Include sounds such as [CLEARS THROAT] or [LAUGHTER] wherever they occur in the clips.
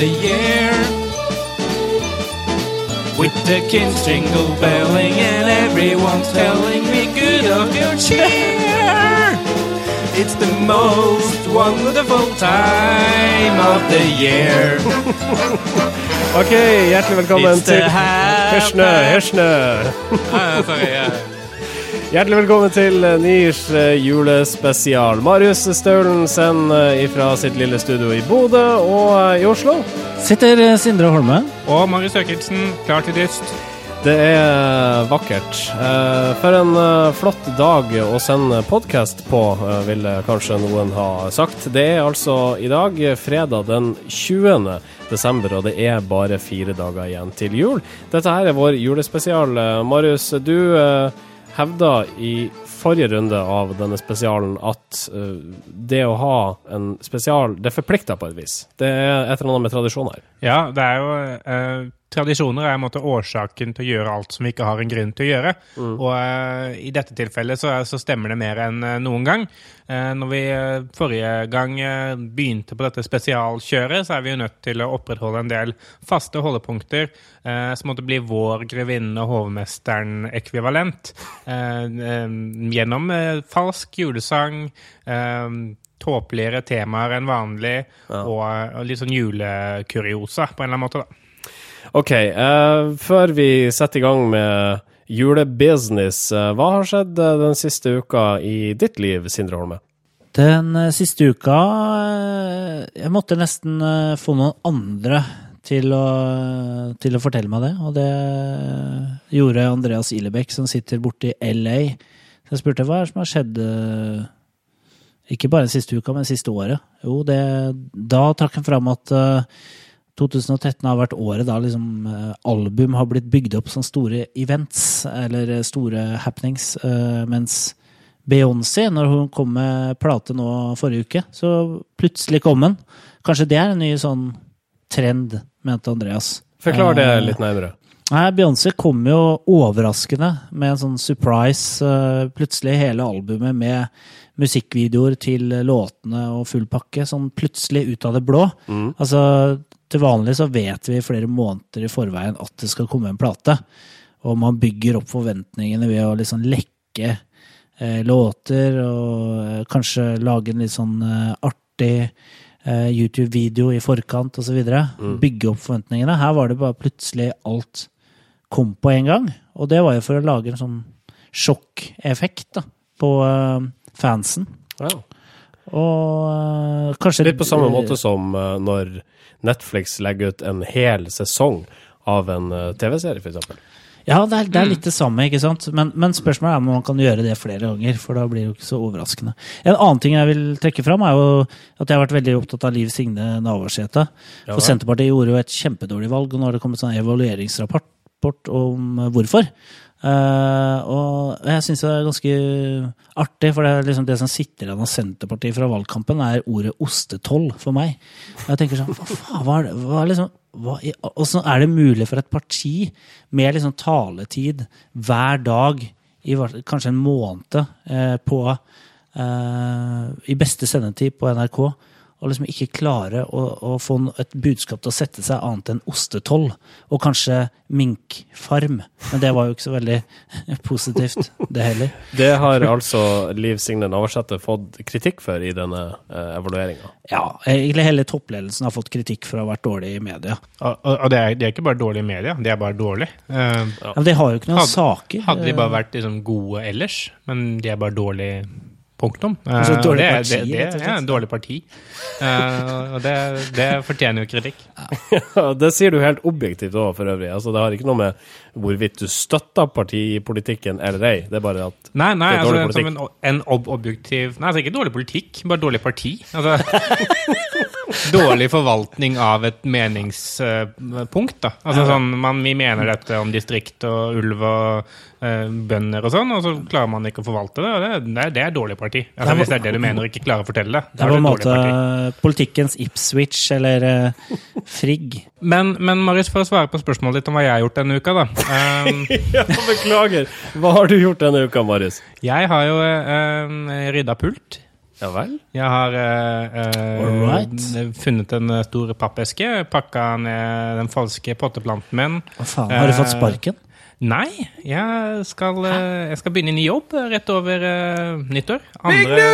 the year. With the kids jingle belling and everyone's telling me good of your cheer. It's the most wonderful time of the year. [LAUGHS] Ok, hjertelig velkommen til Hørsnø, Hørsnø. [LAUGHS] Ah, sorry, ja. Hjertelig velkommen til eh, Nirs eh, julespesial. Marius Staulensen fra sitt lille studio i Bodø og eh, i Oslo. Sitter eh, Sindre Holme. Og Marius Økildsen, klar til dyst. Det er eh, vakkert. Eh, For en eh, flott dag å sende podkast på, eh, ville kanskje noen ha sagt. Det er altså i dag eh, fredag den 20. desember, og det er bare fire dager igjen til jul. Dette her er vår julespesial. Eh, Marius, du eh, hevda i forrige runde av denne spesialen at uh, det å ha en spesial, det forplikter på et vis. Det er et eller annet med tradisjon her. Ja, det er jo eh, Tradisjoner er en måte årsaken til å gjøre alt som vi ikke har en grunn til å gjøre. Og uh, i dette tilfellet så, så stemmer det mer enn eh, noen gang. Uh, når vi uh, forrige gang begynte på dette spesialkjøret, så er vi jo nødt til å opprettholde en del faste holdepunkter som måtte bli vår grevinne og hovmesteren-ekvivalent. Gjennom falsk julesang. Tåpeligere temaer enn vanlig, og, og litt sånn julekuriosa, på en eller annen måte, da. Ok, uh, før vi setter i gang med julebusiness, uh, hva har skjedd eh, den siste uka i ditt liv, Sindre Holme? Den siste uka Jeg måtte nesten få noen andre til å, til å fortelle meg det, og det gjorde Andreas Ilebekk, som sitter borte i LA. Så jeg spurte hva er det som har skjedd ikke bare den siste uka, men det siste året. Jo, det, da trakk han fram at eh, 2013 har vært året da liksom eh, album har blitt bygd opp som store events, eller eh, store happenings, eh, mens Beyoncé, når hun kom med plate nå forrige uke, så plutselig kom den. Kanskje det er en ny sånn trend, mente Andreas. Forklar det litt nærmere. Nei, Beyoncé kom jo overraskende med en sånn surprise. Plutselig hele albumet med musikkvideoer til låtene og full pakke, sånn plutselig ut av det blå. Altså, til vanlig så vet vi flere måneder i forveien at det skal komme en plate. Og man bygger opp forventningene ved å liksom lekke eh, låter og eh, kanskje lage en litt sånn eh, artig eh, YouTube-video i forkant osv. Bygge opp forventningene. Her var det bare plutselig alt kom på en gang. Og det var jo for å lage en sånn sjokkeffekt da, på eh, fansen. Ja. Og eh, kanskje Litt på samme måte som når Netflix legger ut en hel sesong av en eh, TV-serie, f.eks. Ja, det er, det er litt det samme, ikke sant? Men, men spørsmålet er om man kan gjøre det flere ganger, for da blir det jo ikke så overraskende. En annen ting jeg vil trekke fram, er jo at jeg har vært veldig opptatt av Liv Signe Navarsete. Ja, For. Senterpartiet gjorde jo et kjempedårlig valg, og nå har det kommet sånn evalueringsrapport om eh, hvorfor. Eh, og jeg syns det er ganske artig, for det, er liksom det som sitter igjen av Senterpartiet fra valgkampen, er ordet ostetoll for meg. Og jeg tenker sånn, hva faen, hva er det, hva er liksom, hva, Åssen er det mulig for et parti med liksom taletid hver dag i kanskje en måned eh, på eh, I beste sendetid på NRK og liksom ikke klare å, å få et budskap til å sette seg annet enn ostetoll, og kanskje minkfarm. Men det var jo ikke så veldig [LAUGHS] positivt, det heller. Det har altså Liv Signe Navarsete fått kritikk for i denne uh, evalueringa. Ja, egentlig hele toppledelsen har fått kritikk for å ha vært dårlig i media. Og, og, og det, er, det er ikke bare dårlig i media, det er bare dårlig. Uh, Ja, men de har jo ikke noen Hadde- saker. hadde de bare vært liksom, gode ellers, men de er bare dårlige Punktum. Kanskje et Eh, det, parti, det, det, det, slett. en dårlig parti. Eh, og det, det fortjener jo kritikk. [LAUGHS] det sier du helt objektivt òg, for øvrig. Altså, det har ikke noe med hvorvidt du støtter partipolitikken eller ei. Det er bare at Nei, nei, Det er dårlig altså, som en, en ob objektiv Nei, altså ikke dårlig politikk, bare dårlig parti. Altså, [LAUGHS] dårlig forvaltning av et meningspunkt, da. Altså sånn, man, Vi mener dette om distrikt og ulv og eh, bønder og sånn, og så klarer man ikke å forvalte det. Det, det, det er dårlig parti. Altså, hvis det er det du mener og ikke klarer å fortelle det. Det er på en måte parti. politikkens Ipswich eller eh, Frigg. Men, men Marius, for å svare på spørsmålet ditt om hva jeg har gjort denne uka, da. [LAUGHS] Um, Ja, beklager! Hva har du gjort denne uka, Marius? jeg har jo uh, rydda pult. Ja vel? Jeg har eh, right. Funnet en eh, stor pappeske, pakka ned den falske potteplanten min. Hva faen, har du fått Eh, sparken? Nei, jeg skal, eh, jeg skal begynne i ny jobb eh, rett over uh, nyttår. Andre,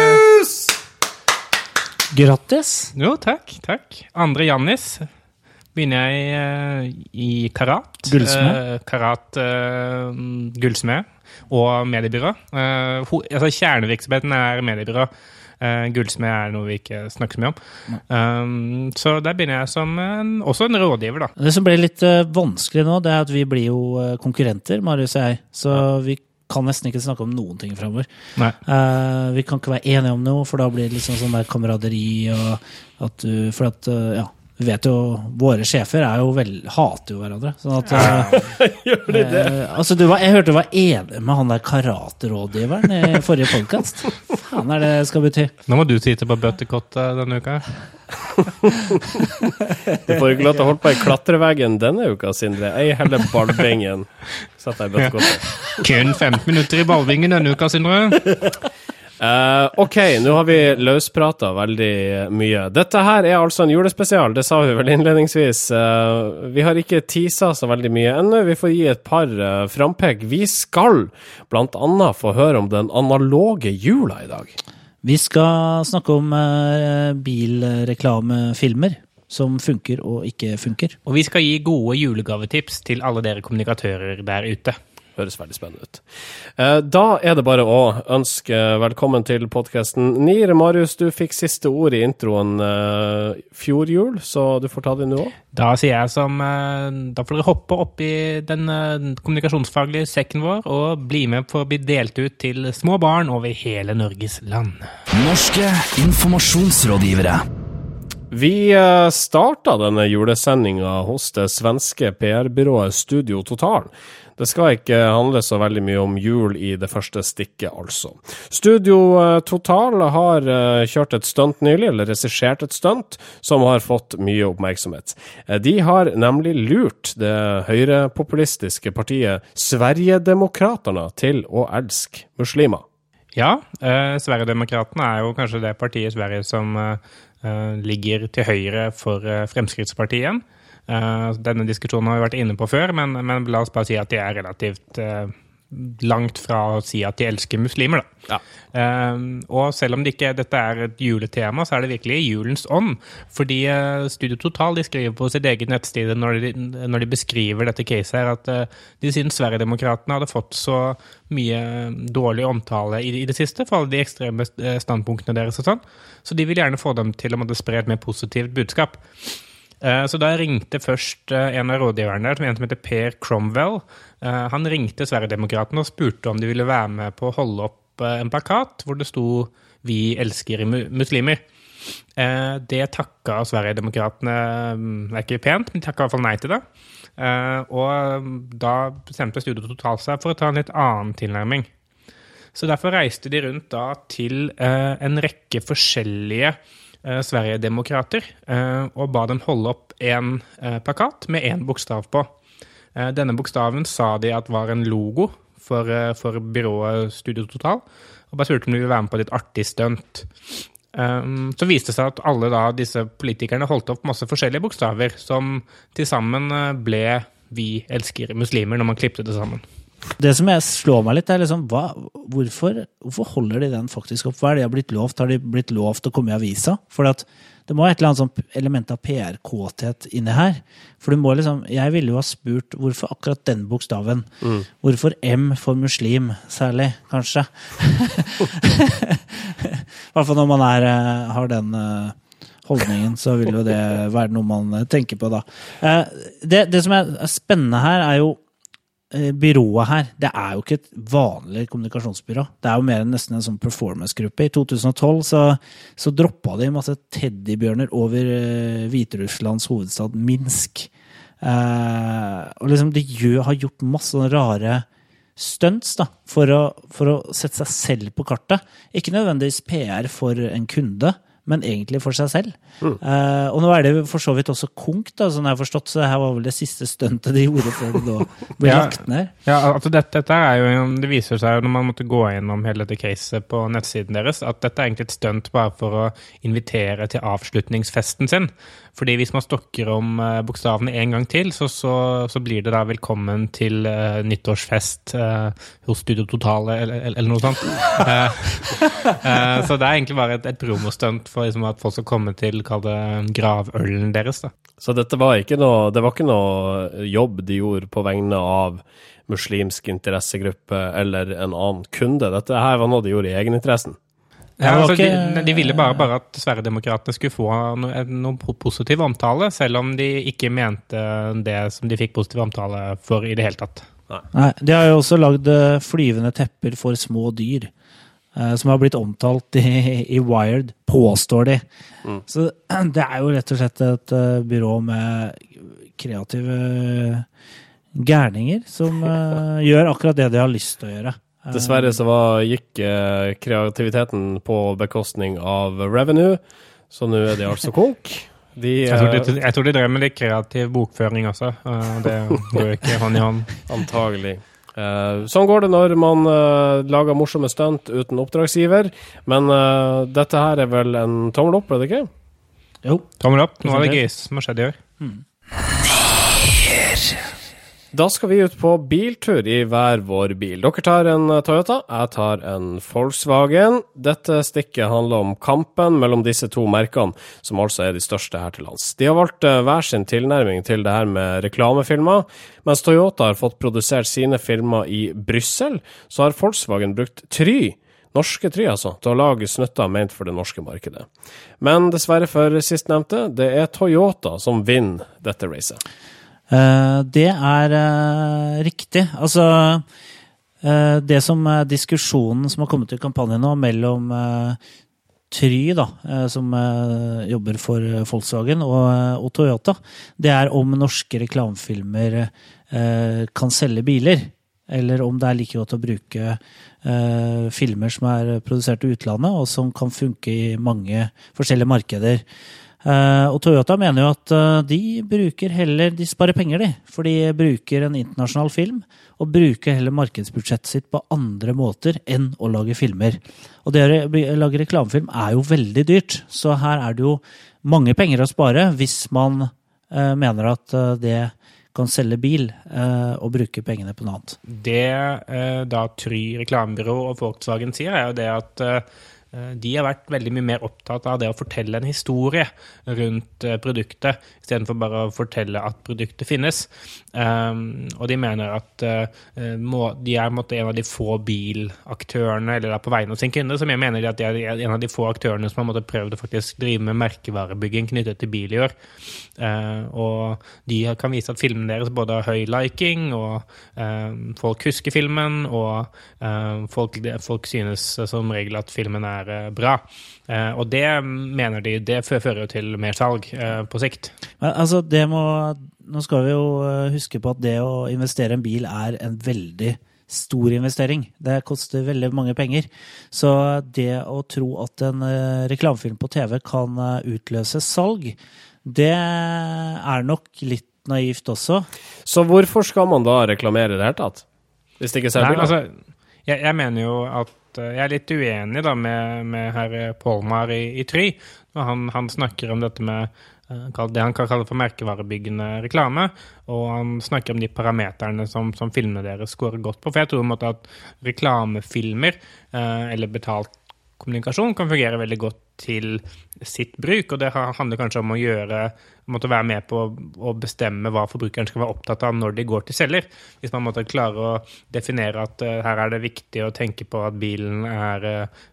Grattis! jo, takk, takk. Andre Jannis begynner jeg uh, i karat. Gullsmed? Uh, karat eh, gullsmed og mediebyrå. Eh, ho, altså Kjernevirksomheten er mediebyrå. Eh, gullsmed er noe vi ikke snakker så mye om. Um, så der begynner jeg som en, også en rådgiver, da. Det som blir litt uh, vanskelig nå, det er at vi blir jo eh, konkurrenter, Marius og jeg. Så vi kan nesten ikke snakke om noen ting framover. Eh, vi kan ikke være enige om noe, for da blir det liksom sånn der kameraderi og at du For at, ja. Vi vet jo, Våre sjefer er jo vel, hater jo hverandre. sånn at eh, [LAUGHS] Gjør de det? eh, altså du var, Jeg hørte du var enig med han der karaterådgiveren i forrige podkast. Faen er det det skal bety? Nå må du sitte på bøttekottet denne uka. Du får ikke lov til å holde på i klatreveggen denne uka, Sindre. Ei heller ballbingen. Sett deg i bøttekottet. Kun 15 minutter i ballbingen denne uka, Sindre. Eh, ok, nå har vi løsprata veldig mye. Dette her er altså en julespesial, det sa vi vel innledningsvis. Uh, vi har ikke teasa så veldig mye ennå. Vi får gi et par uh, frampek. Vi skal annet få høre om den analoge jula i dag. Vi skal snakke om uh, bilreklamefilmer som funker og ikke funker. Og vi skal gi gode julegavetips til alle dere kommunikatører der ute. Høres veldig spennende ut. Eh, Da er det bare å ønske velkommen til podkasten NIR. Marius, du fikk siste ord i introen eh, fjor jul, så du får ta det nå òg. Da sier jeg som eh, Da får dere hoppe opp i den kommunikasjonsfaglige sekken vår og bli med for å bli delt ut til små barn over hele Norges land. Norske informasjonsrådgivere. Vi starta denne julesendinga hos det svenske PR-byrået Studio Total. Det skal ikke handle så veldig mye om jul i det første stikket, altså. Studio eh, Total har eh, kjørt et stunt nylig, eller regissert et stunt, som har fått mye oppmerksomhet. Eh, De har nemlig lurt det høyrepopulistiske partiet Sverigedemokraterna til å elske muslimer. Ja, eh, Sverigedemokraterna er jo kanskje det partiet i Sverige som eh, ligger til høyre for eh, Fremskrittspartiet. Eh, denne diskusjonen har vi vært inne på før, men, men la oss bare si at de er relativt eh, langt fra å si at de elsker muslimer, da. Eh, og selv om det ikke, dette er et juletema, så er det virkelig julens ånd. Fordi uh, Studio Total de skriver på sitt eget nettside når de, når de beskriver dette caset, her, at uh, de synes Sverigedemokraterna hadde fått så mye dårlig omtale i, i det siste for alle de ekstreme standpunktene deres og sånn. Så de vil gjerne få dem til å måtte spre et mer positivt budskap. Eh, Så da ringte først eh, en av rådgiverne, en som heter Per Cromwell. Eh, Han ringte Sverigedemokraterna og spurte om de ville være med på å holde opp en plakat hvor det sto 'Vi elsker muslimer'. Det takka Sverigedemokraterna mm, Det er ikke pent, men de takka i hvert fall nei til det. Og mm, da bestemte Studio Total seg for å ta en litt annen tilnærming. Så derfor reiste de rundt da til en rekke forskjellige eh, Sverigedemokrater eh, og ba dem holde opp en eh, plakat med én bokstav på. Eh, denne bokstaven sa de at var en logo for, eh, for byrået Studio Total, og bare spurte om de ville være med på et litt artig stunt. Um, så viste det seg at alle da, disse politikerne holdt opp masse forskjellige bokstaver, som til sammen eh, ble 'Vi elsker muslimer' når man klippet det sammen. Det som jeg slår meg litt, er liksom hva, hvorfor, hvorfor holder de den faktisk opp? Hva er det de har blitt lovt? Har de blitt lovt å komme i avisa? For at det må være et eller annet element av PR-kåthet inni her. For du må liksom Jeg ville jo ha spurt hvorfor akkurat den bokstaven? Hvorfor M for muslim, særlig, kanskje? [LAUGHS] I hvert fall når man er, eh, har den eh, holdningen, så vil jo det være noe man eh, tenker på da. Det, det som er spennende her, er jo byrået her, det er jo ikke et vanlig kommunikasjonsbyrå. Det er jo mer enn nesten en sånn performance-gruppe. I 2012 så, så droppa de masse teddybjørner over eh, Hviterusslands hovedstad Minsk. Eh, og liksom de gjør, har gjort masse rare stunts da, for å, for å sette seg selv på kartet. Ikke nødvendigvis PR for en kunde, men egentlig for seg selv. Eh, og nå er det for så vidt også konk, da, sånn jeg har forstått, så det her var vel det siste stuntet de gjorde før det da ble [LAUGHS] Ja. lagt ned. Ja, altså dette, dette er jo, Det viser seg jo når man måtte gå gjennom hele dette caset på nettsiden deres, at dette er egentlig et stunt bare for å invitere til avslutningsfesten sin. Fordi hvis man stokker om uh, bokstavene en gang til, så, så, så blir det da 'velkommen til uh, nyttårsfest uh, hos Studio Totale', eller, eller, eller noe sånt. uh, [LAUGHS] eh, så det er egentlig bare et, et promostunt for liksom, at folk skal komme til kall det gravølen deres. da. Så dette var ikke noe, det var ikke noe jobb de gjorde på vegne av muslimsk interessegruppe eller en annen kunde. Dette her var noe de gjorde i egeninteressen. Ja, altså, de, ikke- de ville bare, bare at Sverigedemokraterna skulle få noe, noe positiv omtale, selv om de ikke mente det som de fikk positiv omtale for i det hele tatt. Nei, De har jo også lagd eh, flyvende tepper for små dyr. eh, Som har blitt omtalt i, i Wired, påstår de. Så [CLEARS THROAT] det er jo rett og slett et eh, byrå med kreative gærninger som eh, [LAUGHS] gjør akkurat det de har lyst til å gjøre. Eh, Dessverre så var, gikk eh, kreativiteten på bekostning av revenue, så nå er de altså konk. De, Jeg tror, eh, de, jeg tror de drev med litt kreativ bokføring også. og Det går ikke hånd i hånd. [LAUGHS] Antagelig. Eh, sånn går det når man eh, lager morsomme stunt uten oppdragsgiver, men eh, dette her er vel en tommel opp, er det ikke? Jo. Tommel opp. Nå er det gris, som har skjedd i år. Da skal vi ut på biltur i hver vår bil. Dere tar en Toyota, jeg tar en Volkswagen. Dette stikket handler om kampen mellom disse to merkene, som altså er de største her til lands. De har valgt eh, hver sin tilnærming til det her med reklamefilmer. Mens Toyota har fått produsert sine filmer i Brussel, så har Volkswagen brukt Try Norske Try, altså, til å lage snutter ment for det norske markedet. Men dessverre for sistnevnte, det er Toyota som vinner dette racet. Eh, det er eh, riktig. Altså eh, Det som er diskusjonen som har kommet i kampanjen nå, mellom Try, da, som jobber for Volkswagen, og, Toyota, det er om norske reklamefilmer kan selge biler. Eller om det er like godt å bruke filmer som er produsert i utlandet, og som kan funke i mange forskjellige markeder. Eh, og Toyota mener jo at eh, de bruker heller De sparer penger, de. For de bruker en internasjonal film, og bruker heller markedsbudsjettet sitt på andre måter enn å lage filmer. Og det å lage reklamefilm er jo veldig dyrt, så her er det jo mange penger å spare hvis man eh, mener at det kan selge bil og bruke pengene på noe annet. Det da Try reklamebyrå og Volkswagen sier, er jo det at de har vært veldig mye mer opptatt av det å fortelle en historie rundt eh, produktet, istedenfor bare å fortelle at produktet finnes. Um, og de mener at eh, de er en av de få bilaktørene, eller da på vegne av sin kunde, som jeg mener at de er en av de få aktørene som har prøvd å faktisk drive med merkevarebygging knyttet til bil i år. Eh, og de kan vise at filmen deres både har høy liking, og eh, folk husker filmen, og eh, folk, folk synes som regel at filmen er eh, bra. Eh, og det mener de det fører jo til mer salg eh, på sikt. Men altså, det må Nå skal vi jo eh, huske på at det å investere i en bil er en veldig stor investering. Det koster veldig mange penger. Så det å tro at en eh, reklamefilm på TV kan eh, utløse salg, det er nok litt naivt også. Så hvorfor skal man da reklamere i det hele tatt? Hvis det ikke Nei, selger biler? altså, jeg, jeg mener jo at eh, jeg er litt uenig da med, med herr Polmar i, i Try. Han, han snakker om dette med eh, det han kan kalle for merkevarebyggende reklame. Og han snakker om de parameterne som, som filmene deres scorer godt på. For jeg tror måte at reklamefilmer, eh, eller betalt kommunikasjon, kan fungere veldig godt til sitt bruk. Og det handler kanskje om å gjøre måtte være med på å bestemme hva forbrukeren skal være opptatt av når de går til selger. Hvis man måtte klare å definere at eh, her er det viktig å tenke på at bilen er eh,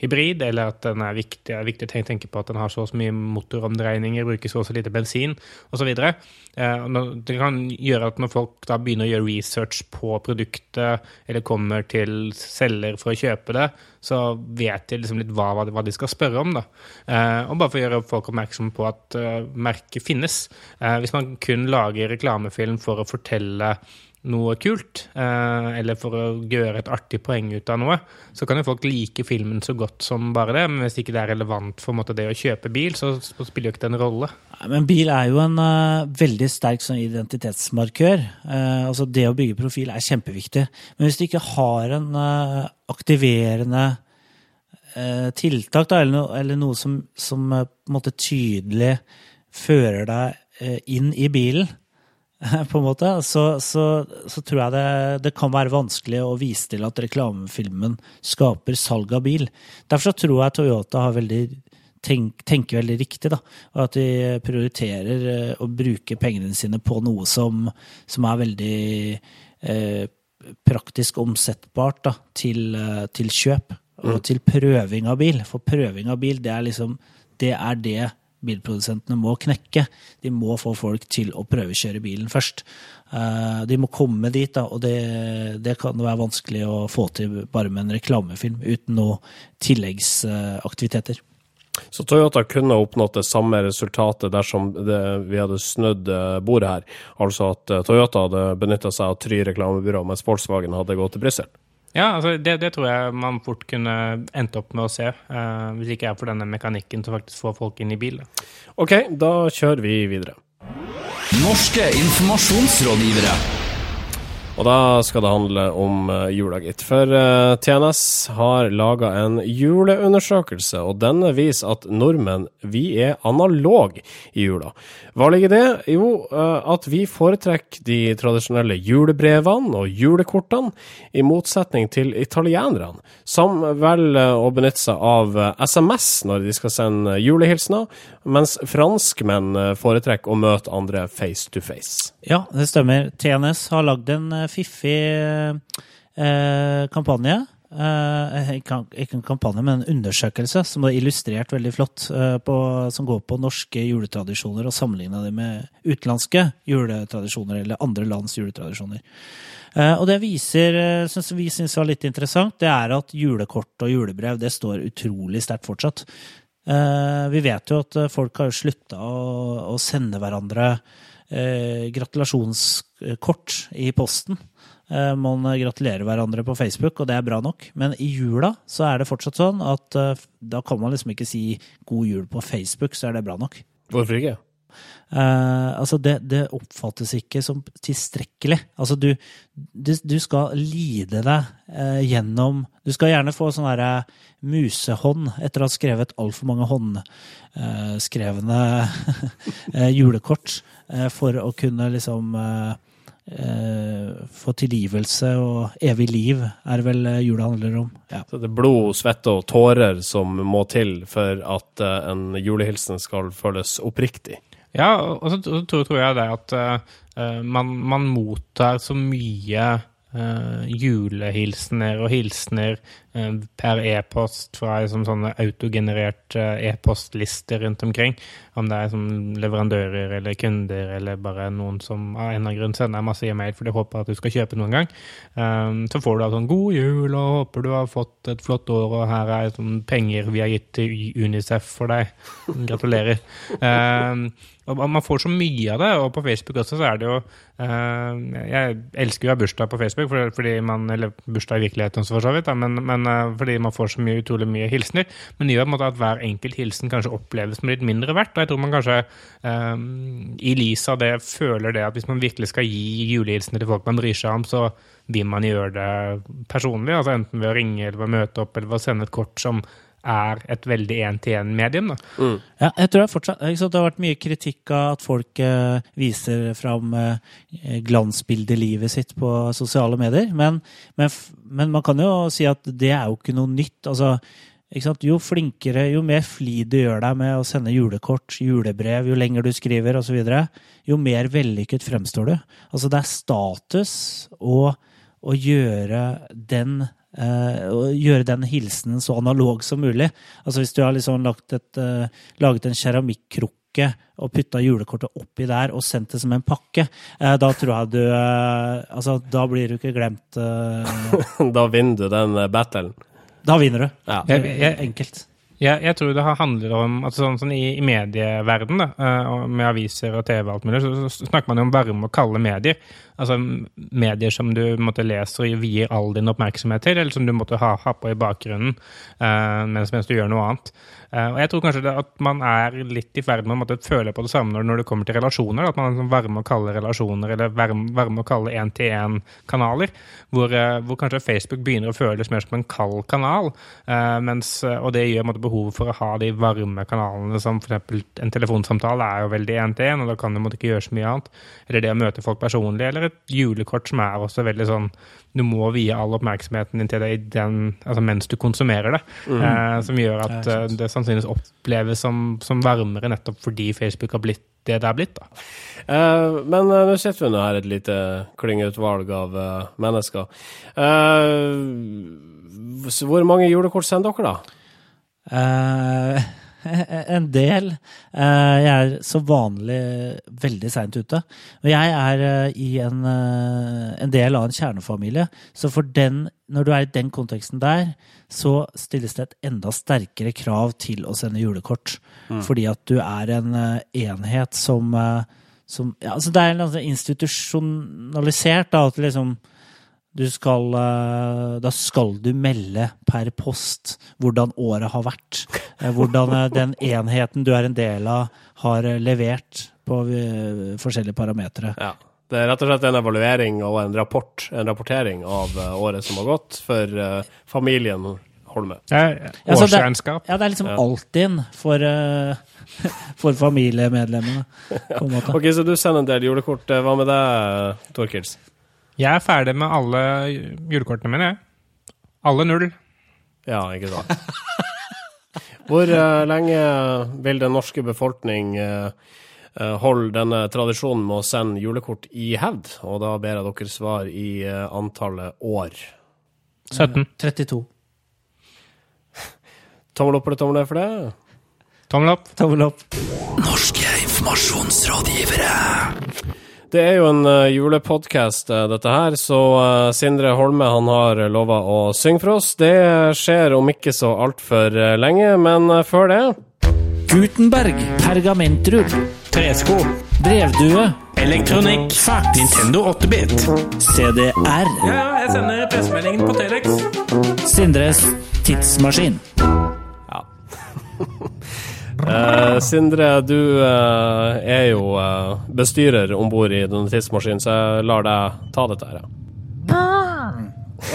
hybrid, eller at den er viktig, er viktig å tenke, på at den har så og så mye motoromdreininger, bruker så og så lite bensin, osv. Uh, det kan gjøre at når folk da begynner å gjøre research på produktet, eller kommer til selger for å kjøpe det, så vet de liksom litt hva, hva de- skal spørre om. da. Eh, og bare for å gjøre folk oppmerksom på at eh, merket finnes. Eh, hvis man kun lager reklamefilm for å fortelle noe kult, eh, eller for å gjøre et artig poeng ut av noe, så kan jo folk like filmen så godt som bare det, men hvis ikke det er relevant for måte, det å kjøpe bil, så, spiller jo ikke det en rolle. Men bil er jo en uh, veldig sterk sånn identitetsmarkør. Uh, altså Det å bygge profil er kjempeviktig. Men hvis du ikke har en uh, aktiverende tiltak, da, eller, noe, eller noe som, som på en måte tydelig fører deg eh, inn i bilen, [LAUGHS] på en måte, så, så, så tror jeg det, det kan være vanskelig å vise til at reklamefilmen skaper salg av bil. Derfor så tror jeg Toyota har veldig tenk, tenker veldig riktig, da. Og at de prioriterer eh, å bruke pengene sine på noe som, som er veldig eh, praktisk omsettbart da, til, eh, til kjøp. Og til prøving av bil. For prøving av bil, det er liksom det er det bilprodusentene må knekke. De må få folk til å prøvekjøre bilen først. Eh, De må komme dit, da, og det, det kan være vanskelig å få til bare med en reklamefilm uten noe tilleggsaktiviteter. Så Toyota kunne oppnådd det samme resultatet dersom det, vi hadde snudd eh, bordet her. Altså at eh, Toyota hadde benytta seg av Try reklamebyrå, mens Volkswagen hadde gått til Brussel. Ja, altså det, det tror jeg man fort kunne endt opp med å se, uh, hvis ikke er for denne mekanikken som faktisk får folk inn i bil. Da. OK, da kjører vi videre. Norske informasjonsrådgivere. Og da skal det handle om uh, jula, gitt. For eh, TNS har laga en juleundersøkelse, og denne viser at nordmenn, vi er analog i jula. Hva ligger det? Jo, eh, at vi foretrekker de tradisjonelle julebrevene og julekortene, i motsetning til italienerne, som velger å benytte seg av eh, SMS når de skal sende julehilsener, mens franskmenn eh, foretrekker å møte andre face to face. Ja, det stemmer. TNS har lagd en eh, fiffig eh, kampanje. Eh, ikke ikke en kampanje, men en undersøkelse som er illustrert veldig flott, eh, på, som går på norske juletradisjoner og sammenligna det med utenlandske juletradisjoner eller andre lands juletradisjoner. Eh, og det viser, eh, synes vi syns var litt interessant, det er at julekort og julebrev det står utrolig sterkt fortsatt. Eh, vi vet jo at eh, folk har slutta å, sende hverandre eh, gratulasjonskort i posten. Man gratulerer hverandre på Facebook, og det er bra nok. Men i jula så er det fortsatt sånn at da kan man liksom ikke si 'god jul' på Facebook, så er det bra nok. Hvorfor ikke? Eh, altså det, det oppfattes ikke som tilstrekkelig. Altså du, du, du skal lide deg eh, gjennom Du skal gjerne få sånn derre musehånd etter å ha skrevet altfor mange håndskrevne [LAUGHS] eh, julekort eh, for å kunne liksom eh, få tilgivelse og evig liv, er vel jula handler om. Ja. Så det er blod, svette og tårer som må til for at en julehilsen skal føles oppriktig. Ja, og så tror, tror jeg det at uh, man, man mottar så mye uh, julehilsener og hilsener per e-post fra liksom, sånne autogenererte e-postlister rundt omkring. Om det er som leverandører eller kunder eller bare noen som av en eller annen grunn sender masse e-mail fordi de håper at du skal kjøpe noen gang. Um, så får du da sånn 'God jul', og 'håper du har fått et flott år', og her er sånn penger vi har gitt til Unicef for deg. Gratulerer. [LAUGHS] Og man får så mye av det, og på Facebook også så er det jo eh, Jeg elsker jo å ha bursdag på Facebook, fordi man, eller bursdag i virkeligheten også for så vidt, da, men, men eh, fordi man får så mye, utrolig mye hilsener. Men det gjør måte at hver enkelt hilsen kanskje oppleves som litt mindre verdt. Og jeg tror man kanskje um, i lys av det føler det at hvis man virkelig skal gi julehilsener til folk man bryr seg om, så vil man gjøre det personlig. altså Enten ved å ringe eller ved å møte opp eller ved å sende et kort som er et veldig én-til-én-medium. Mm. Ja, jeg tror det, fortsatt, ikke sant, det har vært mye kritikk av at folk eh, viser fram eh, glansbildelivet sitt på sosiale medier. Men, men, men man kan jo si at det er jo ikke noe nytt. Altså, ikke sant? Jo flinkere, jo mer flid du gjør deg med å sende julekort, julebrev, jo lenger du skriver osv., jo mer vellykket fremstår du. Altså, det er status å, å gjøre den eh, å gjøre den hilsenen så analog som mulig. Altså Hvis du har liksom lagt et, eh, laget en keramikkrukke og putta julekortet oppi der og sendt det som en pakke, eh, da tror jeg du Altså, da blir du ikke glemt. [LAUGHS] da vinner du den battlen. da vinner du. Ja. Jeg, jeg, enkelt. Jeg, jeg tror det handler om altså sånn, sånn i, i medieverden da, eh, med aviser og TV og alt mulig, så, så snakker man jo om varme og kalde medier. Altså, medier som du måtte leser og vier all din oppmerksomhet til, eller som du måtte ha, ha på i bakgrunnen uh, mens, mens, du gjør noe annet. Uh, og jeg tror kanskje at man er litt i ferd med å føle på det samme når, når det kommer til relasjoner. At man er sånn varme å kalle relasjoner, eller varme, varme å kalle én-til-én-kanaler. Hvor, uh, hvor, kanskje Facebook begynner å føles mer som en kald kanal. Mens, og det gjør måtte, behovet for å ha de varme kanalene, som f.eks. en telefonsamtale er jo veldig én-til-én, og da kan du måtte ikke gjøre så mye annet. Eller det å møte folk personlig, eller et julekort som er også veldig sånn Du må vie all oppmerksomheten din til det den, altså mens du konsumerer det. Mm. Eh, som gjør at det, det sannsynligvis oppleves som, som, varmere nettopp fordi Facebook har blitt det det er blitt. da. Eh, men uh, nå sitter vi nå her et lite klyngeutvalg av uh, mennesker. hvor mange julekort sender dere, da? [LAUGHS] en del. Eh, jeg er så vanlig veldig seint ute. Og jeg er eh, i en, eh, en, del av en kjernefamilie, så for den, når du er i den konteksten der, så stilles det et enda sterkere krav til å sende julekort. Mm. Fordi at du er en enhet som, som ja, altså Det er en institusjonalisert, da, at liksom du skal, eh, da skal du melde per post hvordan året har vært. Eh, hvordan eh, den enheten du er en del av, har levert på forskjellige parametere. Ja. Det er rett og slett en evaluering og en rapport, en rapportering av året som har gått for familien Holme. Årsregnskap. Ja, det er liksom ja. Altinn for, [LAUGHS] for familiemedlemmene. [LAUGHS] ok, Så du sender en del julekort. Hva med deg, Torkils? Jeg er ferdig med alle julekortene mine, jeg. Alle null. Ja, ikke sant. [LAUGHS] Hvor uh, lenge vil den norske befolkning uh, holde denne tradisjonen med å sende julekort i hevd? Og da ber jeg dere svar i uh, antallet år. 17. 32. Tommel opp eller tommel ned for det? Tommel opp. Tommel opp. Norske informasjonsrådgivere. Det er jo en uh, julepodkast, uh, dette her, så uh, Sindre Holme han har lova å synge for oss. Det skjer om ikke så altfor uh, lenge, men før det Gutenberg, pergamentrull, tresko, brevdue, elektronikk, fax, Nintendo 8-bit, CDR. Ja, ja, jeg sender pressemeldingen på Telex. Sindres tidsmaskin. Uh, Sindre, du eh, er jo eh, bestyrer om bord i tidsmaskinen, så jeg lar deg ta dette her. Ja.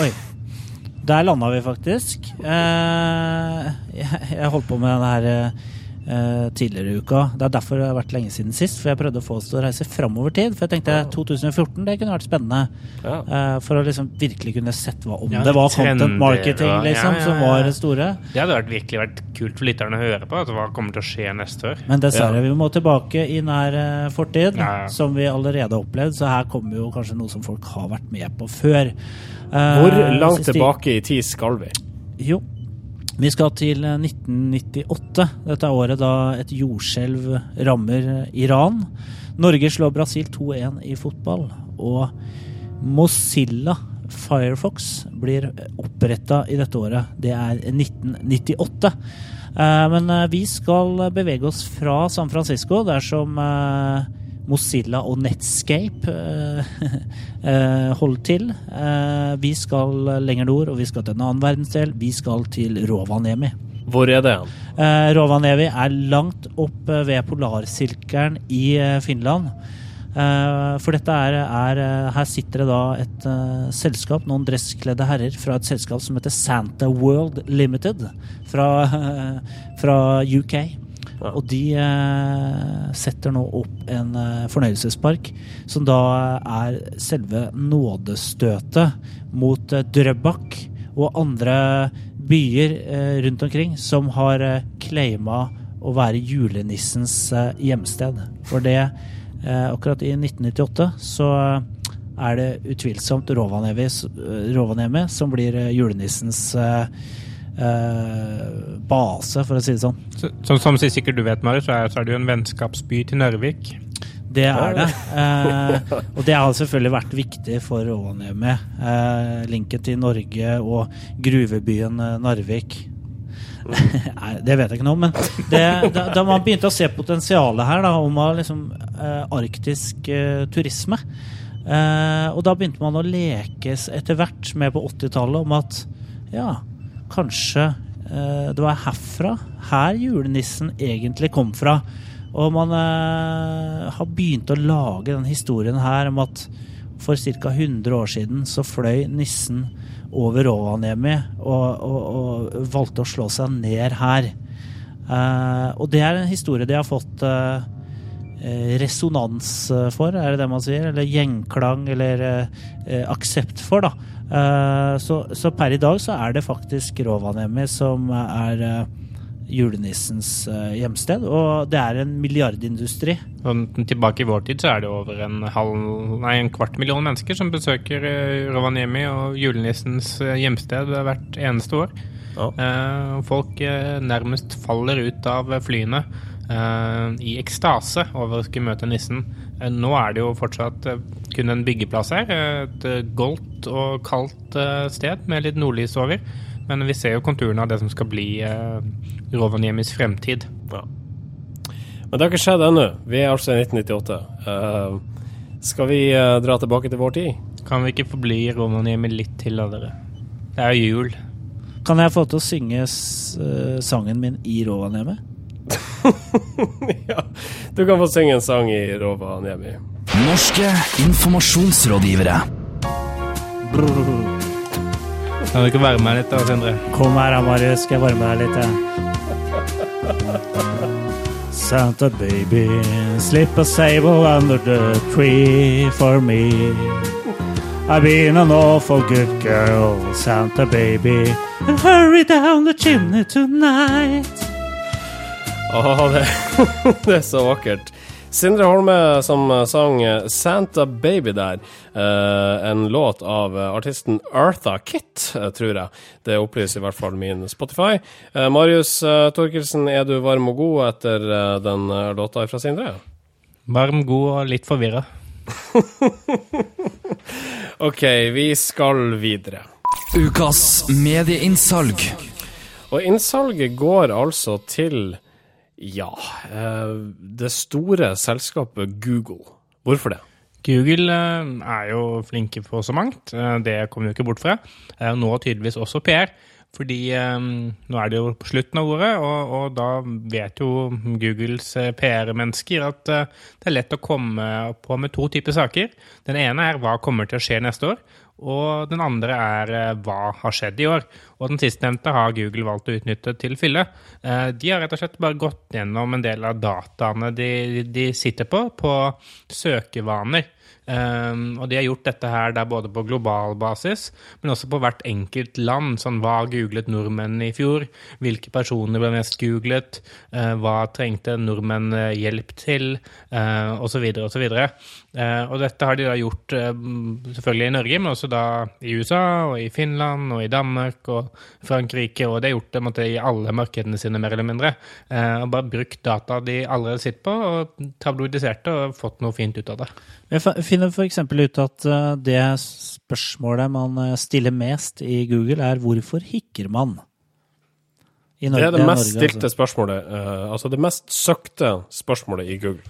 Oi. Der landa vi faktisk. jeg, jeg holdt på med denne her eh, tidligere i uka. Det er derfor det har vært lenge siden sist, for jeg prøvde å få oss til å reise framover tid. For jeg tenkte 2014 det kunne vært spennende. Ja. Eh, for å liksom virkelig kunne sett hva om ja, det var content marketing liksom, som var det store. Det hadde vært, virkelig vært kult for lytterne å høre på. at hva kommer til å skje neste år. Men dessverre, vi må tilbake i nær uh, fortid, som vi allerede har opplevd. Så her kommer jo kanskje noe som folk har vært med på før. Hvor langt tilbake i tid skal vi? Jo, vi skal til 1998. Eh, Dette er året da et jordskjelv rammer Iran. Norge slår Brasil 2-1 i fotball. Og Mozilla Firefox blir oppretta i dette året. Det er 1998. Eh, men eh, vi skal bevege oss fra San Francisco, der som Mozilla og Netscape eh, [LAUGHS] eh, holder til. Eh, vi skal lenger nord, og vi skal til en annen verdensdel. Vi skal til Rovaniemi. Hvor er det? Rovaniemi er langt opp ved polarsirkelen i Finland. For dette er, er, Her sitter det da et selskap, noen dresskledde herrer fra et selskap som heter Santa World Limited fra, [LAUGHS] fra UK. Og de eh, setter nå opp en eh, fornøyelsespark som da er selve nådestøtet mot eh, Drøbak og andre byer eh, rundt omkring som har eh, claima å være julenissens eh, hjemsted. For det, eh, akkurat i 1998, så er det utvilsomt Rovaniemi som blir julenissens eh, eh, base, for å si det sånn. Så, som, som sikkert du vet, Marius, så, så er det jo en vennskapsby til Narvik. Det er det. Eh, og det har selvfølgelig vært viktig for Rovaniemi. Eh, linken til Norge og gruvebyen eh, Narvik. [LAUGHS] Nei, det vet jeg ikke noe om, men det, da, da, man begynte å se potensialet her da, om liksom, eh, arktisk eh, turisme, Eh, og da begynte man å lekes etter hvert med på 80-tallet om at ja, kanskje eh, det var herfra, her julenissen egentlig kom fra. Og man eh, har begynt å lage den historien her om at for ca. 100 år siden så fløy nissen over Rovaniemi og, og, og valgte å slå seg ned her. Eh, og det er en historie de har fått resonans for, er det det man sier? Eller gjenklang, eller aksept for, da. Eh, så, så per i dag så er det faktisk Rovaniemi som er eh, julenissens eh, hjemsted, og det er en milliardindustri. Og tilbake i vår tid så er det over en, halv, nei, en kvart million mennesker som besøker Rovaniemi og julenissens hjemsted hvert eneste år. Ja. Eh, folk nærmest faller ut av flyene i ekstase over å skulle møte nissen. Eh, nå er det jo fortsatt eh, kun en byggeplass her. eh, Et eh, goldt og kaldt eh, sted med litt nordlys over. Men vi ser jo konturene av det som skal bli uh, Rovaniemis fremtid. Ja. Men det har ikke skjedd ennå. Vi er altså i 1998. Uh, skal vi uh, dra tilbake til vår tid? Kan vi ikke forbli Rovaniemi litt til, da, dere? Det er jo jul. Kan jeg få til å synge s- eh, sangen min i Rovaniemi? [LAUGHS] ja. Du kan få synge en sang i Rovaniemi. Norske informasjonsrådgivere. Kan du ikke være med litt da, Sindre? Kom her Marius, skal jeg varme deg litt? jeg. Santa baby, slip a sable under the tree for me. I've been an awful good girl, Santa baby. And hurry down the chimney tonight. Åh, det, [LAUGHS] det er så vakkert. Sindre Holme som sang 'Santa Baby' der. Eh, en låt av artisten Artha Kitt, eh, tror jeg. Det opplyser i hvert fall min Spotify. Eh, Marius Torkelsen, er du varm og god etter eh, den eh, låta fra Sindre? Varm, god og litt forvirra. [LAUGHS] OK, vi skal videre. Ukas medieinnsalg. Og innsalget går altså til ja, eh, det store selskapet Google. Hvorfor det? Google eh, er jo flinke på så mangt. Eh, det kommer vi ikke bort fra. Nå tydeligvis også PR. Fordi nå er det jo på slutten av året, og, og da vet jo Googles PR-mennesker at det er lett å komme på med to typer saker. Den ene er hva kommer til å skje neste år, og den andre er eh, hva har skjedd i år. Og den sistnevnte har Google valgt å utnytte til fylle. Eh, De har rett og slett bare gått gjennom en del av dataene de, de sitter på, på søkevaner. Um, og de har gjort dette her både på global basis, men også på hvert enkelt land. Sånn hva googlet nordmenn i fjor? Hvilke personer ble mest googlet? Uh, hva trengte nordmenn eh, hjelp til? Uh, og så videre og så videre. Uh, og dette har de da gjort selvfølgelig i Norge, men også da i USA og i Finland og i Danmark og Frankrike, og det har gjort det måtte, i alle markedene sine, mer eller mindre. Og bare brukt data de allerede sitter på, og tabloidisert det og fått noe fint ut av det. Jeg finner f.eks. ut at eh, det spørsmålet man eh, stiller mest i Google, er 'hvorfor hikker man'? I Det er det mest Norge, stilte spørsmålet, eh, altså det mest søkte spørsmålet i Google.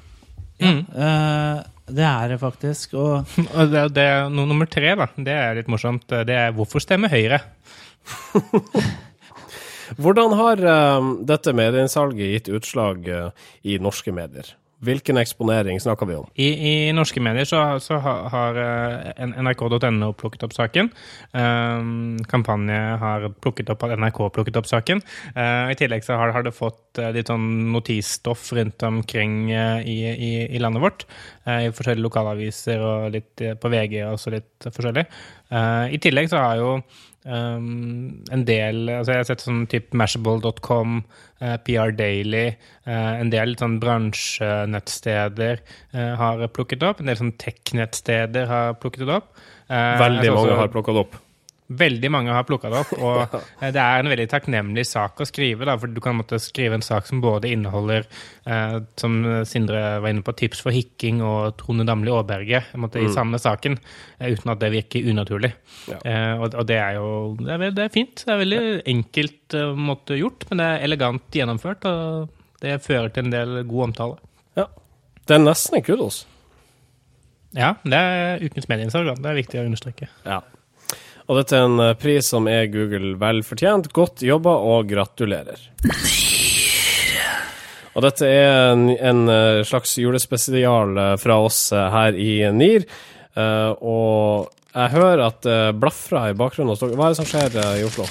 Eh, det er det faktisk. Og [LAUGHS] det, det, no, nummer tre, da, det er litt morsomt. Det er hvorfor stemme Høyre? [LAUGHS] Hvordan har eh, dette medieinnsalget gitt utslag i norske medier? Hvilken eksponering snakker vi om? I, i norske medier så, så har, har eh, nrk.no plukket opp saken. Um, kampanje har plukket opp, NRK plukket opp saken. Uh, I tillegg så har, har det fått eh, litt sånn notisstoff rundt omkring uh, i, i, i landet vårt. Uh, I forskjellige lokalaviser og litt på VG og også litt forskjellig. I tillegg så har jo um, en del altså Jeg har sett sånn type Mashable.com, uh, PR Daily, uh, en del sånn bransjenettsteder uh, har plukket opp. En del sånn tech-nettsteder har plukket det opp. Eh, Veldig mange har plukka det opp. Veldig mange har plukka det opp, [LAUGHS] og eh, det er en veldig takknemlig sak å skrive. Da, for du kan måtte skrive en sak som både inneholder, eh, som Sindre var inne på, tips for hikking og Trone Damli Aaberge måtte, i samme saken, eh, uten at det virker unaturlig. Ja. Eh, og, og det er jo det er, det er fint. Det er veldig enkelt uh, måte gjort, men det er elegant gjennomført, og det fører til en del god omtale. Ja. Det er nesten en kudos. Ja, det er ukens medieinnsalg. Det er viktig å understreke. Ja. Og dette er en eh, pris som er Google vel fortjent. Godt jobba og gratulerer. Og dette er en, en eh, slags julespesial eh, fra oss her i NIR. Eh, og jeg hører at det blafrer i bakgrunnen hos dere. Hva er det som skjer i Oslo?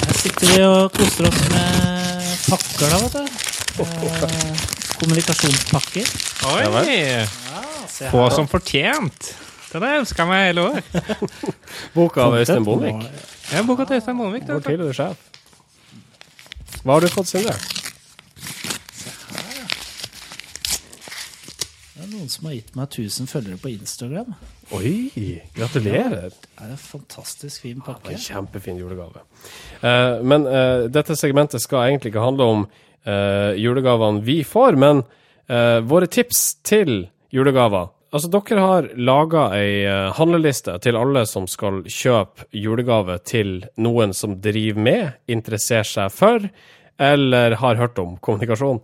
Her sitter vi og koser oss med pakker, da, vet du. Eh, kommunikasjonspakker. Ja. Oi! Få som fortjent. Det jeg ønska meg hele år. [LAUGHS] Boka av Øystein Bondvik. Ja, har boka til Øystein Målvik. Vår tidligere sjef. Hva har du fått, Sindre? Det er noen som har gitt meg 1000 følgere på Instagram. Oi, gratulerer. Det er en fantastisk fin pakke. en kjempefin julegave. Uh, men uh, dette segmentet skal egentlig ikke handle om uh, julegavene vi får, men eh, våre tips til julegaver. Altså, dere har laga ei eh, handleliste til alle som skal kjøpe julegave til noen som driver med, interesserer seg for, eller har hørt om kommunikasjon.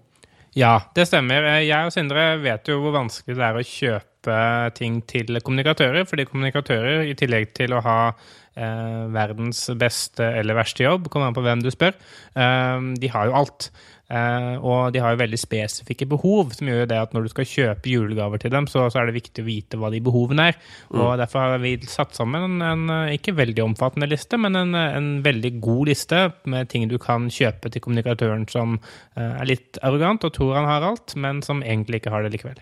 Ja, det stemmer. Eh, Jeg og Sindre vet jo hvor vanskelig det er å kjøpe ting til kommunikatører, fordi kommunikatører, i tillegg til å ha eh, verdens beste eller verste jobb, kommer an på hvem du spør, eh, de har jo alt. Eh, og de har jo veldig spesifikke behov, som gjør det at når du skal kjøpe julegaver til dem, så, så er det viktig å vite hva de behovene er. Og derfor har vi satt sammen en, en ikke veldig omfattende liste, men en, en veldig god liste med ting du kan kjøpe til kommunikatøren som eh, er litt arrogant og tror han har alt, men som egentlig ikke har det likevel.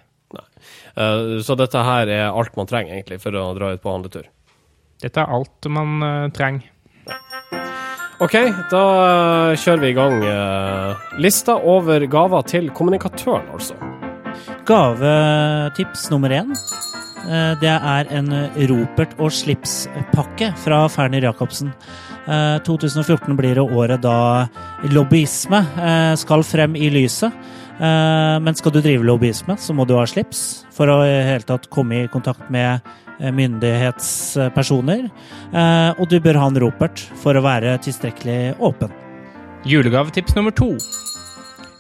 Eh, så dette her er alt man trenger, egentlig, for å dra ut på handletur. Dette er alt man eh, trenger. Ok, da eh, kjører vi i gang eh, lista over gaver til kommunikatøren, altså. Gavetips nummer én. Eh, Det er en Ropert og slips-pakke fra Ferner Jacobsen. Eh, 2014 blir det året da lobbyisme skal frem i lyset. Men skal du drive lobbyisme, så må du ha slips for å i hele tatt komme i kontakt med myndighetspersoner. Eh, Og du bør ha en ropert for å være tilstrekkelig åpen. Julegavetips nummer to.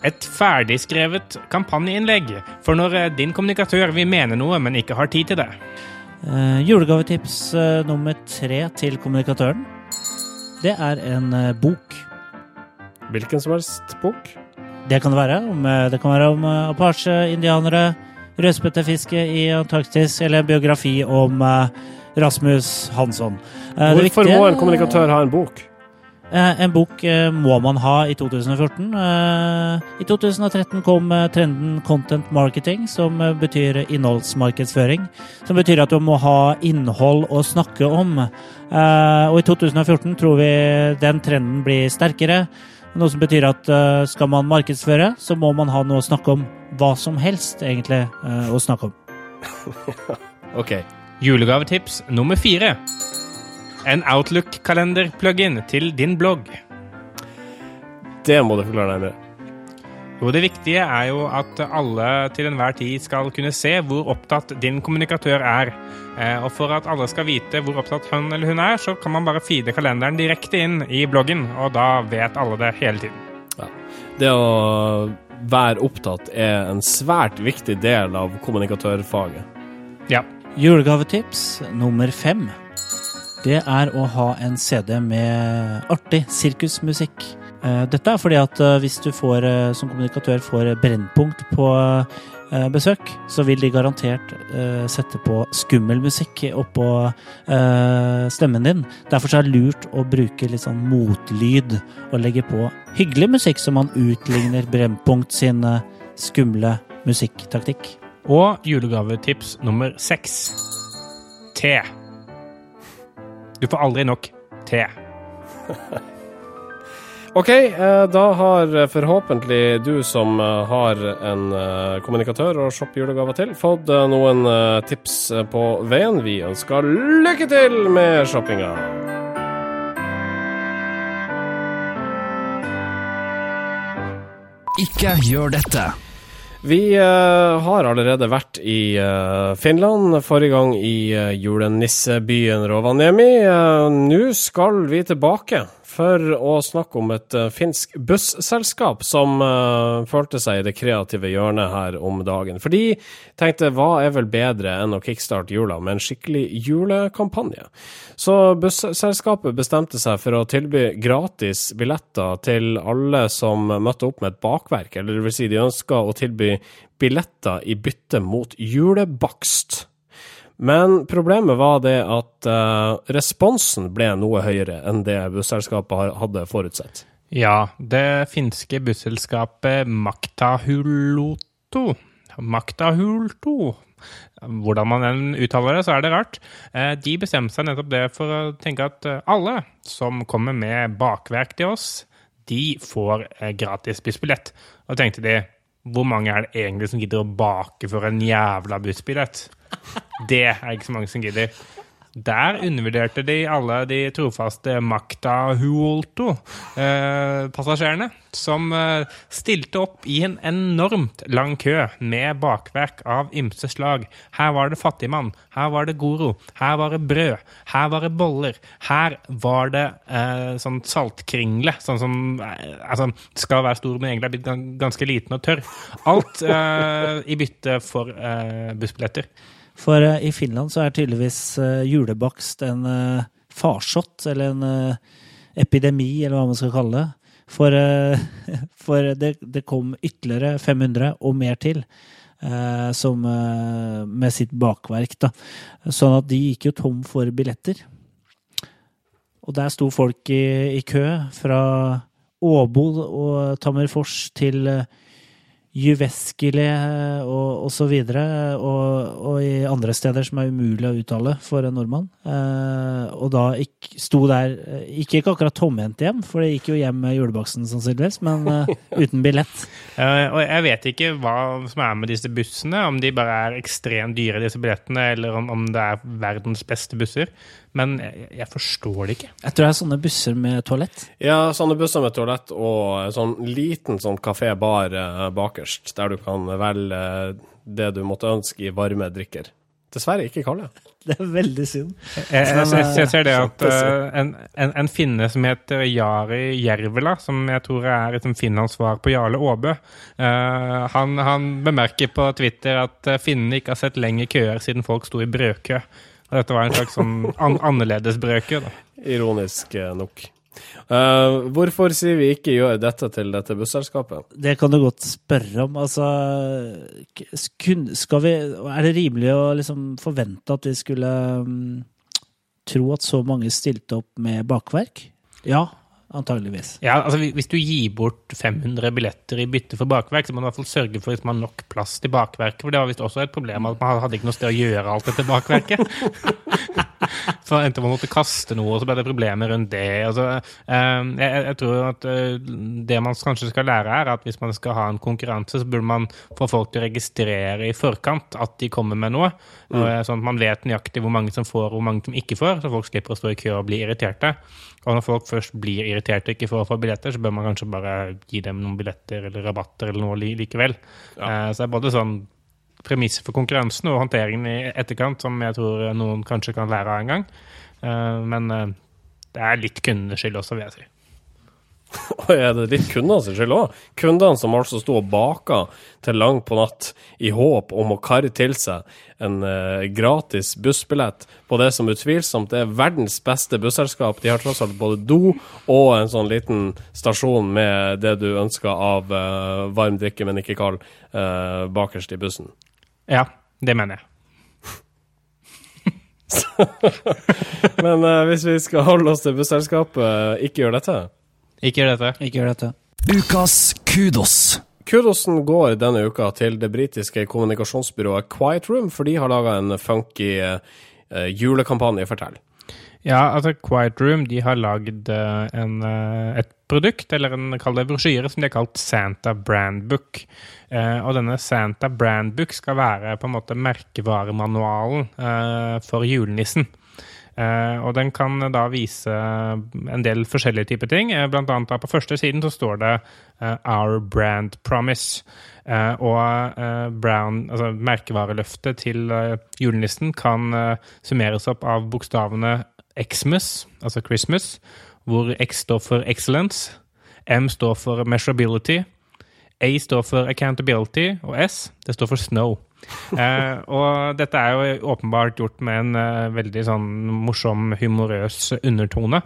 Et ferdigskrevet kampanjeinnlegg for når eh, din kommunikatør vil mene noe, men ikke har tid til det. Eh, julegavetips eh, nummer tre til kommunikatøren. Det er en eh, bok. Hvilken som helst bok. Det kan det være. Om, eh, det kan være om eh, apache-indianere, rødspettefiske i Antarktis, eller en biografi om eh, Rasmus Hansson. Eh, det Hvorfor viktige- må en kommunikatør ha en bok? Eh, En bok må man ha i 2014. Eh, I 2013 kom trenden content marketing, som betyr innholdsmarkedsføring. Som betyr at du må ha innhold å snakke om. Og i 2014 tror vi den trenden blir sterkere. Noe som betyr at eh, skal man markedsføre, så må man ha noe å snakke om. Hva som helst, egentlig, eh, å snakke om. [LAUGHS] Ok. Julegavetips nummer fire. En Outlook-kalender-plugin til din blogg. Det må du forklare nærmere. Jo, det viktige er jo at alle til enhver tid skal kunne se hvor opptatt din kommunikatør er. Eh, Og for at alle skal vite hvor opptatt han eller hun er, så kan man bare feede kalenderen direkte inn i bloggen, og da vet alle det hele tiden. Det å være opptatt er en svært viktig del av kommunikatørfaget. Ja. Julegavetips nummer fem. Det er å ha en CD med artig sirkusmusikk. Eh, Dette er fordi at eh, hvis du får, eh, som kommunikatør får Brennpunkt på besøk, så vil de garantert sette på skummel musikk oppå eh, stemmen din. Derfor så er det lurt å bruke litt sånn motlyd og legge på hyggelig musikk, så man utligner Brennpunkt sin skumle musikktaktikk. Og julegavetips nummer seks. Te. Du får aldri nok te. [LAUGHS] Ok, eh, da har forhåpentlig du som eh, har en eh, kommunikatør å shoppe julegaver til, fått eh, noen eh, tips eh, på veien. Vi ønsker lykke til med shoppinga! Ikke gjør dette. Vi eh, har allerede vært i eh, Finland, forrige gang i julenissebyen Rovaniemi. Eh, Nå skal vi tilbake, for å snakke om et uh, finsk busselskap som uh, følte seg i det kreative hjørnet her om dagen. For de tenkte hva er vel bedre enn å kickstarte jula med en skikkelig julekampanje? Så busselskapet bestemte seg for å tilby gratis billetter til alle som møtte opp med et bakverk, eller det vil si de ønska å tilby billetter i bytte mot julebakst. Men problemet var det at uh, responsen ble noe høyere enn det busselskapet hadde forutsett. Ja, det finske busselskapet Maktahuloto Maktahulto hvordan man enn uttaler det, så er det rart. Eh, de bestemte seg nettopp det for å tenke at eh, alle som kommer med bakverk til oss, de får gratis bussbillett. Og tenkte de, hvor mange er det egentlig som gidder å bake for en jævla bussbillett? Det er ikke så mange som gidder. Der undervurderte de alle de trofaste Makta Huolto-passasjerene, eh, som eh, stilte opp i en enormt lang kø med bakverk av ymse slag. Her var det fattigmann, her var det Goro, her var det brød, her var det boller. Her var det eh, sånn saltkringle, sånn som eh, altså, skal være stor, men egentlig er blitt ganske liten og tørr. Alt eh, i bytte for eh, bussbilletter. For uh, i Finland så er tydeligvis uh, julebakst en uh, farsott, eller en epidemi, eller hva man skal kalle det. For, [LAUGHS] for det, det, kom ytterligere 500 og mer til. Som, med sitt bakverk. Da. Sånn at de gikk jo tom for billetter. Og der sto folk i, i kø fra Åbo og Tammerfors til Juveskile og, og så videre, og, og, i andre steder som er umulig å uttale for en nordmann. Eh, og da ikk, sto der Ikke, ikke akkurat tomhendt hjem, for det gikk jo hjem med julebaksten sannsynligvis, men eh, [LAUGHS] uten billett. Uh, og jeg vet ikke hva som er med disse bussene, om de bare er ekstremt dyre, disse billettene, eller om, om det er verdens beste busser. Men jeg, jeg, forstår det ikke. Jeg tror det er sånne busser med toalett. Ja, sånne busser med toalett og sånn liten sånn kafé-bar eh, bakerst, der du kan velge det du måtte ønske i varme drikker. Dessverre ikke kalde. [LAUGHS] Det er veldig synd. Jeg, jeg, jeg, jeg ser det at uh, en, en, en, finne som heter Jari Jervela, som jeg tror er et Finlands svar på Jarle Aabø, uh, han, han, bemerker på Twitter at finnene ikke har sett lengre køer siden folk sto i brødkø. Og dette var en slags sånn an annerledesbrøke. Ironisk eh, nok. Uh, hvorfor sier vi ikke gjør dette til dette busselskapet? Det kan du godt spørre om. Altså, skal vi, er det rimelig å liksom forvente at vi skulle um, tro at så mange stilte opp med bakverk? Ja, antageligvis. Ja, altså Hvis du gir bort 500 billetter i bytte for bakverk, så må du i hvert fall sørge for at man har nok plass til bakverket. For det var visst også et problem at man hadde ikke noe sted å gjøre alt dette bakverket. [LAUGHS] så endte man måtte kaste noe, og så ble det problemer rundt det. Altså, jeg, jeg, tror at eh, det man kanskje skal lære, er at hvis man skal ha en konkurranse, så burde man få folk til å registrere i forkant at de kommer med noe. Mm. Sånn at man vet nøyaktig hvor mange som får, og hvor mange som ikke får, så folk slipper å stå i kø og bli irriterte. Og når folk først blir irriterte og ikke får, får billetter, så bør man kanskje bare gi dem noen billetter eller rabatter eller noe likevel. Ja. Eh, så det er både sånn premiss for konkurransen og håndteringen i etterkant som jeg tror noen kanskje kan lære av en gang. Eh, men eh, det er litt kundenes skyld også, vil jeg si. [LAUGHS] Og er det litt kundene sin skyld òg? Kundene som altså sto og baka til langt på natt i håp om å karre til seg en uh, gratis bussbillett på det som utvilsomt er verdens beste busselskap. De har tross alt både do og en sånn liten stasjon med det du ønsker av uh, varm drikke, men ikke kald, uh, bakerst i bussen. Ja, det mener jeg. [LAUGHS] men hvis vi skal holde oss til busselskapet, ikke gjør dette? Ikke gjør dette. Ikke gjør dette. Ukas kudos. Kudosen går denne uka til det britiske kommunikasjonsbyrået Quiet Room, for de har laga en funky uh, julekampanje. Fortell. Ja, altså Quiet Room de har lagd uh, uh, et produkt, eller en kall det brosjyre, som de har kalt Santa Brand Book. og denne Santa Brand Book skal være på en måte merkevaremanualen for julenissen. Uh, og den kan da vise en del forskjellige typer ting. Uh, blant annet på første siden så står det uh, 'Our Brand Promise'. og brown, altså merkevareløftet til julenissen kan summeres opp av bokstavene Xmas, altså Christmas, hvor X står for excellence, M står for measurability, A står for accountability, og S det står for snow. Eh, og dette er jo åpenbart gjort med en eh, veldig sånn morsom, humorøs undertone.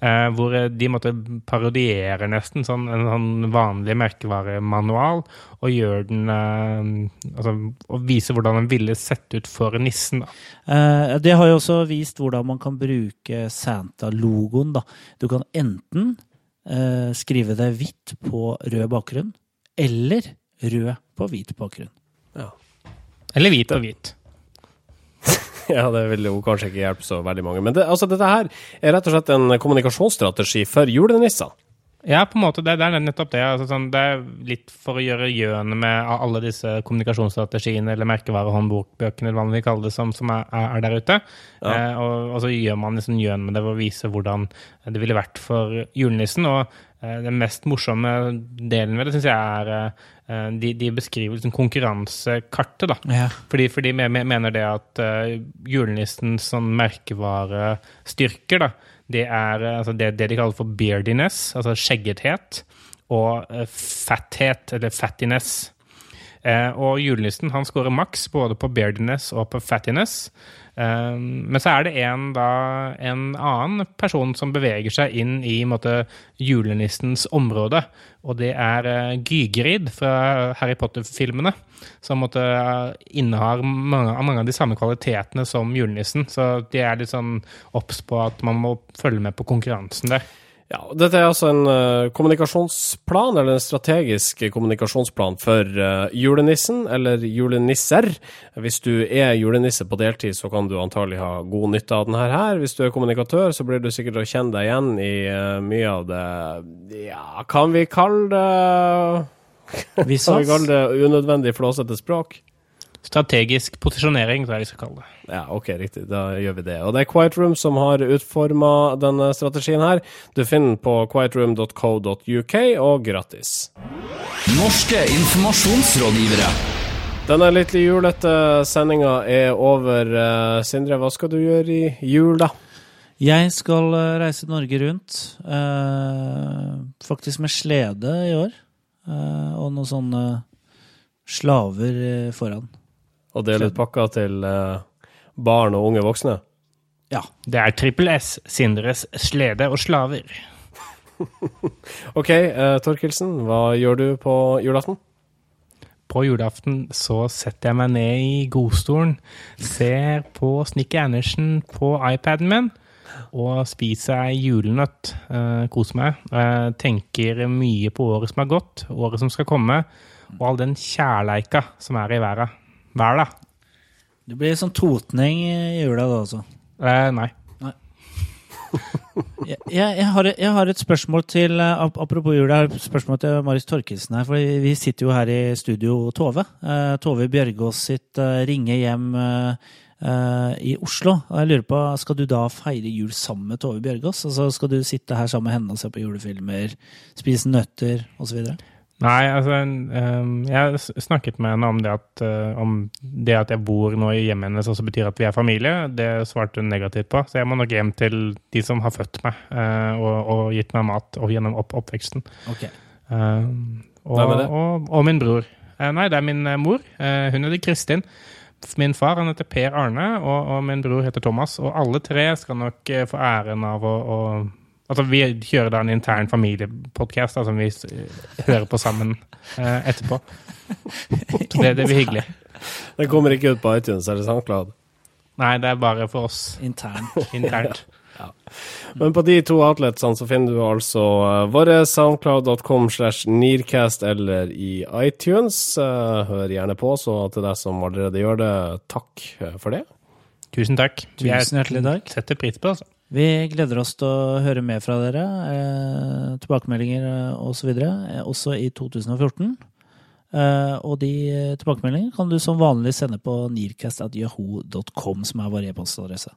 Eh, hvor de måtte parodiere nesten sånn en sånn vanlig merkevaremanual, og gjør den eh, Altså og vise hvordan den ville sett ut for nissen. da. Eh, det har jo også vist hvordan man kan bruke Santa-logoen. da. Du kan enten eh, skrive det hvitt på rød bakgrunn, eller rød på hvit bakgrunn. Ja. Eller hvit og hvit. [LAUGHS] ja, det vil jo kanskje ikke hjelpe så veldig mange. Men det, altså, dette her er rett og slett en kommunikasjonsstrategi for julenissene. Ja, på en måte. Det, det er nettopp det. Altså, sånn, det er litt for å gjøre gjøne med alle disse kommunikasjonsstrategiene eller merkevarehåndbokbøkene eller hva vi kaller det, som, som er, er der ute. Ja. Eh, og, og så gjør man liksom gjøn med det ved å vise hvordan det ville vært for julenissen. Og den mest morsomme delen ved det syns jeg er eh, de, de beskriver liksom konkurransekartet. da. Ja. Fordi, fordi de me- me- mener det at uh, julenissens sånn merkevarestyrker, da, det er eh, altså det, det de kaller for beardiness, altså skjeggethet, og fathet, fatthet, eller fattiness. Eh, og julenissen han scorer maks både på beardiness og på fattiness. Eh, men så er det en, da, en annen person som beveger seg inn i måte, julenissens område. Og det er Gygrid fra Harry Potter-filmene. Som måtte, eh, innehar mange, mange av de samme kvalitetene som julenissen. Så de er litt sånn obs på at man må følge med på konkurransen der. Ja, Dette er altså en uh, kommunikasjonsplan, eller en strategisk kommunikasjonsplan for uh, julenissen, eller julenisser. Hvis du er julenisse på deltid, så kan du antagelig ha god nytte av denne her. Hvis du er kommunikatør, så blir du sikkert å kjenne deg igjen i uh, mye av det Ja, kan vi kalle det Kan vi kalle det unødvendig flåsete språk? Strategisk posisjonering, tror jeg vi skal kalle det. Ja, ok, riktig. Da gjør vi det. Og det er Quiet Room som har utforma denne strategien her. Du finner den på quietroom.co.uk, og gratis. Norske informasjonsrådgivere. Denne litt julete sendinga er over. Eh, Sindre, hva skal du gjøre i jul, da? Jeg skal eh, reise Norge rundt, eh, faktisk med slede i år. Eh, og noen sånne slaver foran. Og dele ut pakker til eh, barn og unge voksne? Ja. Det er trippel S, Sindres slede og slaver. [LAUGHS] OK, uh, Torkelsen, hva gjør du på julaften? På julaften så setter jeg meg ned i godstolen, ser på Snikke Andersen på iPaden min, og spiser ei julenøtt. Uh, koser meg. Uh, tenker mye på året som har gått, året som skal komme, og all den kjærleika som er i verden. Hver da? Det blir sånn totning i jula da, altså. Eh, nei. [LAUGHS] Jeg, jeg, jeg, har, jeg har et spørsmål til eh, Apropos jul, jeg har et spørsmål til Marius Torkelsen her. For vi sitter jo her i studio Tove. Eh, Tove Bjørgaas sitt eh, Ringe hjem eh, i Oslo. Og jeg lurer på, Skal du da feire jul sammen med Tove Bjørgaas? Altså, skal du sitte her sammen med henne og se på julefilmer, spise nøtter osv.? Nei, altså um, Jeg snakket med henne om det at, uh, om det at jeg bor nå i hjemmet hennes også betyr at vi er familie. Det svarte hun negativt på. Så jeg må nok hjem til de som har født meg uh, og, og gitt meg mat og gjennom opp, oppveksten. Ok. Ehm, og? Og, og min bror. Uh, nei, det er min mor. Hun heter Kristin. Min far han heter Per Arne, og, og min bror heter Thomas. Og alle tre skal nok få æren av å Altså, vi kjører da en intern familiepodkast som vi hører på sammen eh, etterpå. [LAUGHS] Det, det blir hyggelig. Det kommer ikke ut på iTunes eller SoundCloud. Nei, det er bare for oss Intern. internt. [LAUGHS] Men på de to outletsene så finner du altså uh, våre soundcloud.com slash nearcast eller i iTunes. Eh, hør gjerne på, så til deg som allerede gjør det, takk eh, for det. Tusen takk. Vi er- Tusen hjertelig takk. setter pris på det. Altså. Vi gleder oss til å høre mer fra dere. Eh, tilbakemeldinger eh, osv. Og også i 2014. Eh, og de eh, tilbakemeldingene kan du som vanlig sende på nearcast.yahoo.com, som er vår e-postadresse.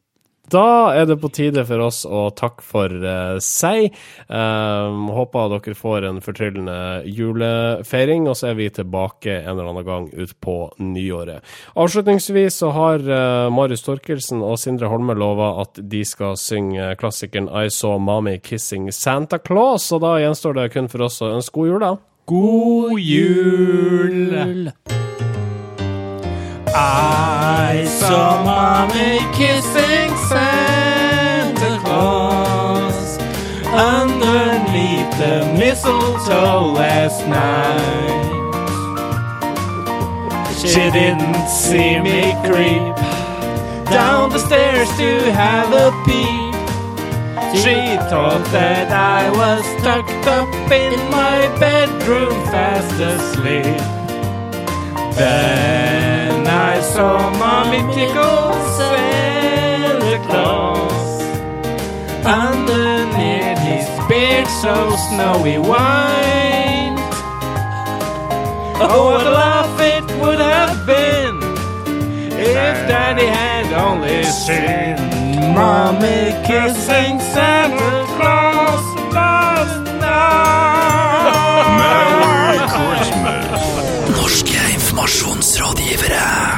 Da er det på tide for oss å takke for uh, seg. Um, håper dere får en fortryllende julefeiring, og så er vi tilbake en eller annen gang utpå nyåret. Avslutningsvis så har uh, Marius Torkelsen og Sindre Holme lova at de skal synge klassikeren I Saw Mommy Kissing Santa Claus, og da gjenstår det kun for oss å ønske god jul, da. God jul! I saw mommy kissing Santa Claus underneath the mistletoe last night. She didn't see me creep down the stairs to have a peep. She thought that I was tucked up in my bedroom fast asleep. Then I saw Mommy tickle Santa Claus underneath his beard so snowy white. Oh, what a laugh it would have been if Daddy had only seen Mommy kissing Santa Claus last night. Norske informasjonsrådgivere.